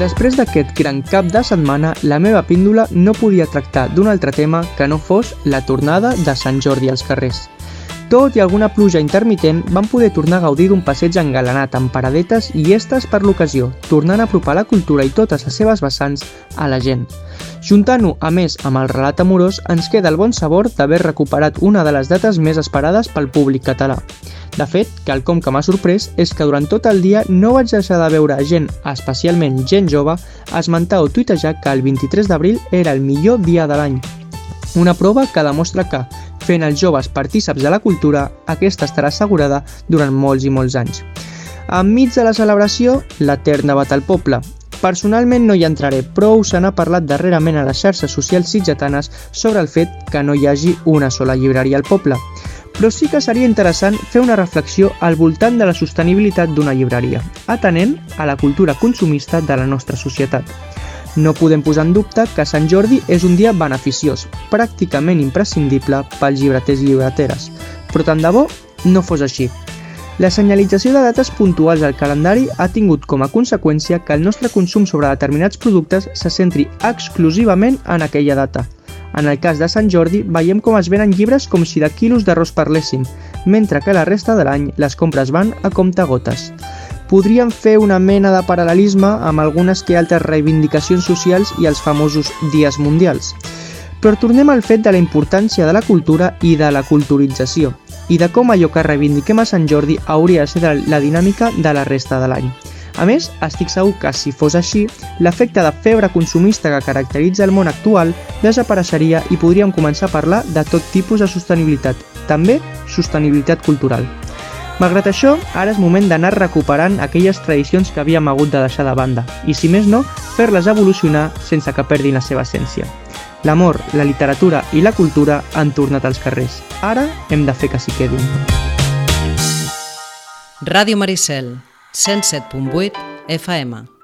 Després d'aquest gran cap de setmana, la meva píndola no podia tractar d'un altre tema que no fos la tornada de Sant Jordi als carrers. Tot i alguna pluja intermitent, van poder tornar a gaudir d'un passeig engalanat amb paradetes i estes per l'ocasió, tornant a apropar la cultura i totes les seves vessants a la gent. Juntant-ho, a més, amb el relat amorós, ens queda el bon sabor d'haver recuperat una de les dates més esperades pel públic català. De fet, quelcom que m'ha sorprès és que durant tot el dia no vaig deixar de veure gent, especialment gent jove, esmentar o tuitejar que el 23 d'abril era el millor dia de l'any. Una prova que demostra que, fent els joves partíceps de la cultura, aquesta estarà assegurada durant molts i molts anys. Enmig de la celebració, l'Eterna bat al poble. Personalment no hi entraré, però se n'ha parlat darrerament a les xarxes socials sitgetanes sobre el fet que no hi hagi una sola llibreria al poble. Però sí que seria interessant fer una reflexió al voltant de la sostenibilitat d'una llibreria, atenent a la cultura consumista de la nostra societat. No podem posar en dubte que Sant Jordi és un dia beneficiós, pràcticament imprescindible pels llibreters i llibreteres, però tant de bo no fos així. La senyalització de dates puntuals al calendari ha tingut com a conseqüència que el nostre consum sobre determinats productes se centri exclusivament en aquella data. En el cas de Sant Jordi, veiem com es venen llibres com si de quilos d'arròs parléssim, mentre que la resta de l'any les compres van a comptagotes podríem fer una mena de paral·lelisme amb algunes que altres reivindicacions socials i els famosos dies mundials. Però tornem al fet de la importància de la cultura i de la culturització, i de com allò que reivindiquem a Sant Jordi hauria de ser la dinàmica de la resta de l'any. A més, estic segur que si fos així, l'efecte de febre consumista que caracteritza el món actual desapareixeria i podríem començar a parlar de tot tipus de sostenibilitat, també sostenibilitat cultural. Malgrat això, ara és moment d'anar recuperant aquelles tradicions que havíem hagut de deixar de banda i, si més no, fer-les evolucionar sense que perdin la seva essència. L'amor, la literatura i la cultura han tornat als carrers. Ara hem de fer que s'hi quedin. Ràdio Maricel, 107.8 FM.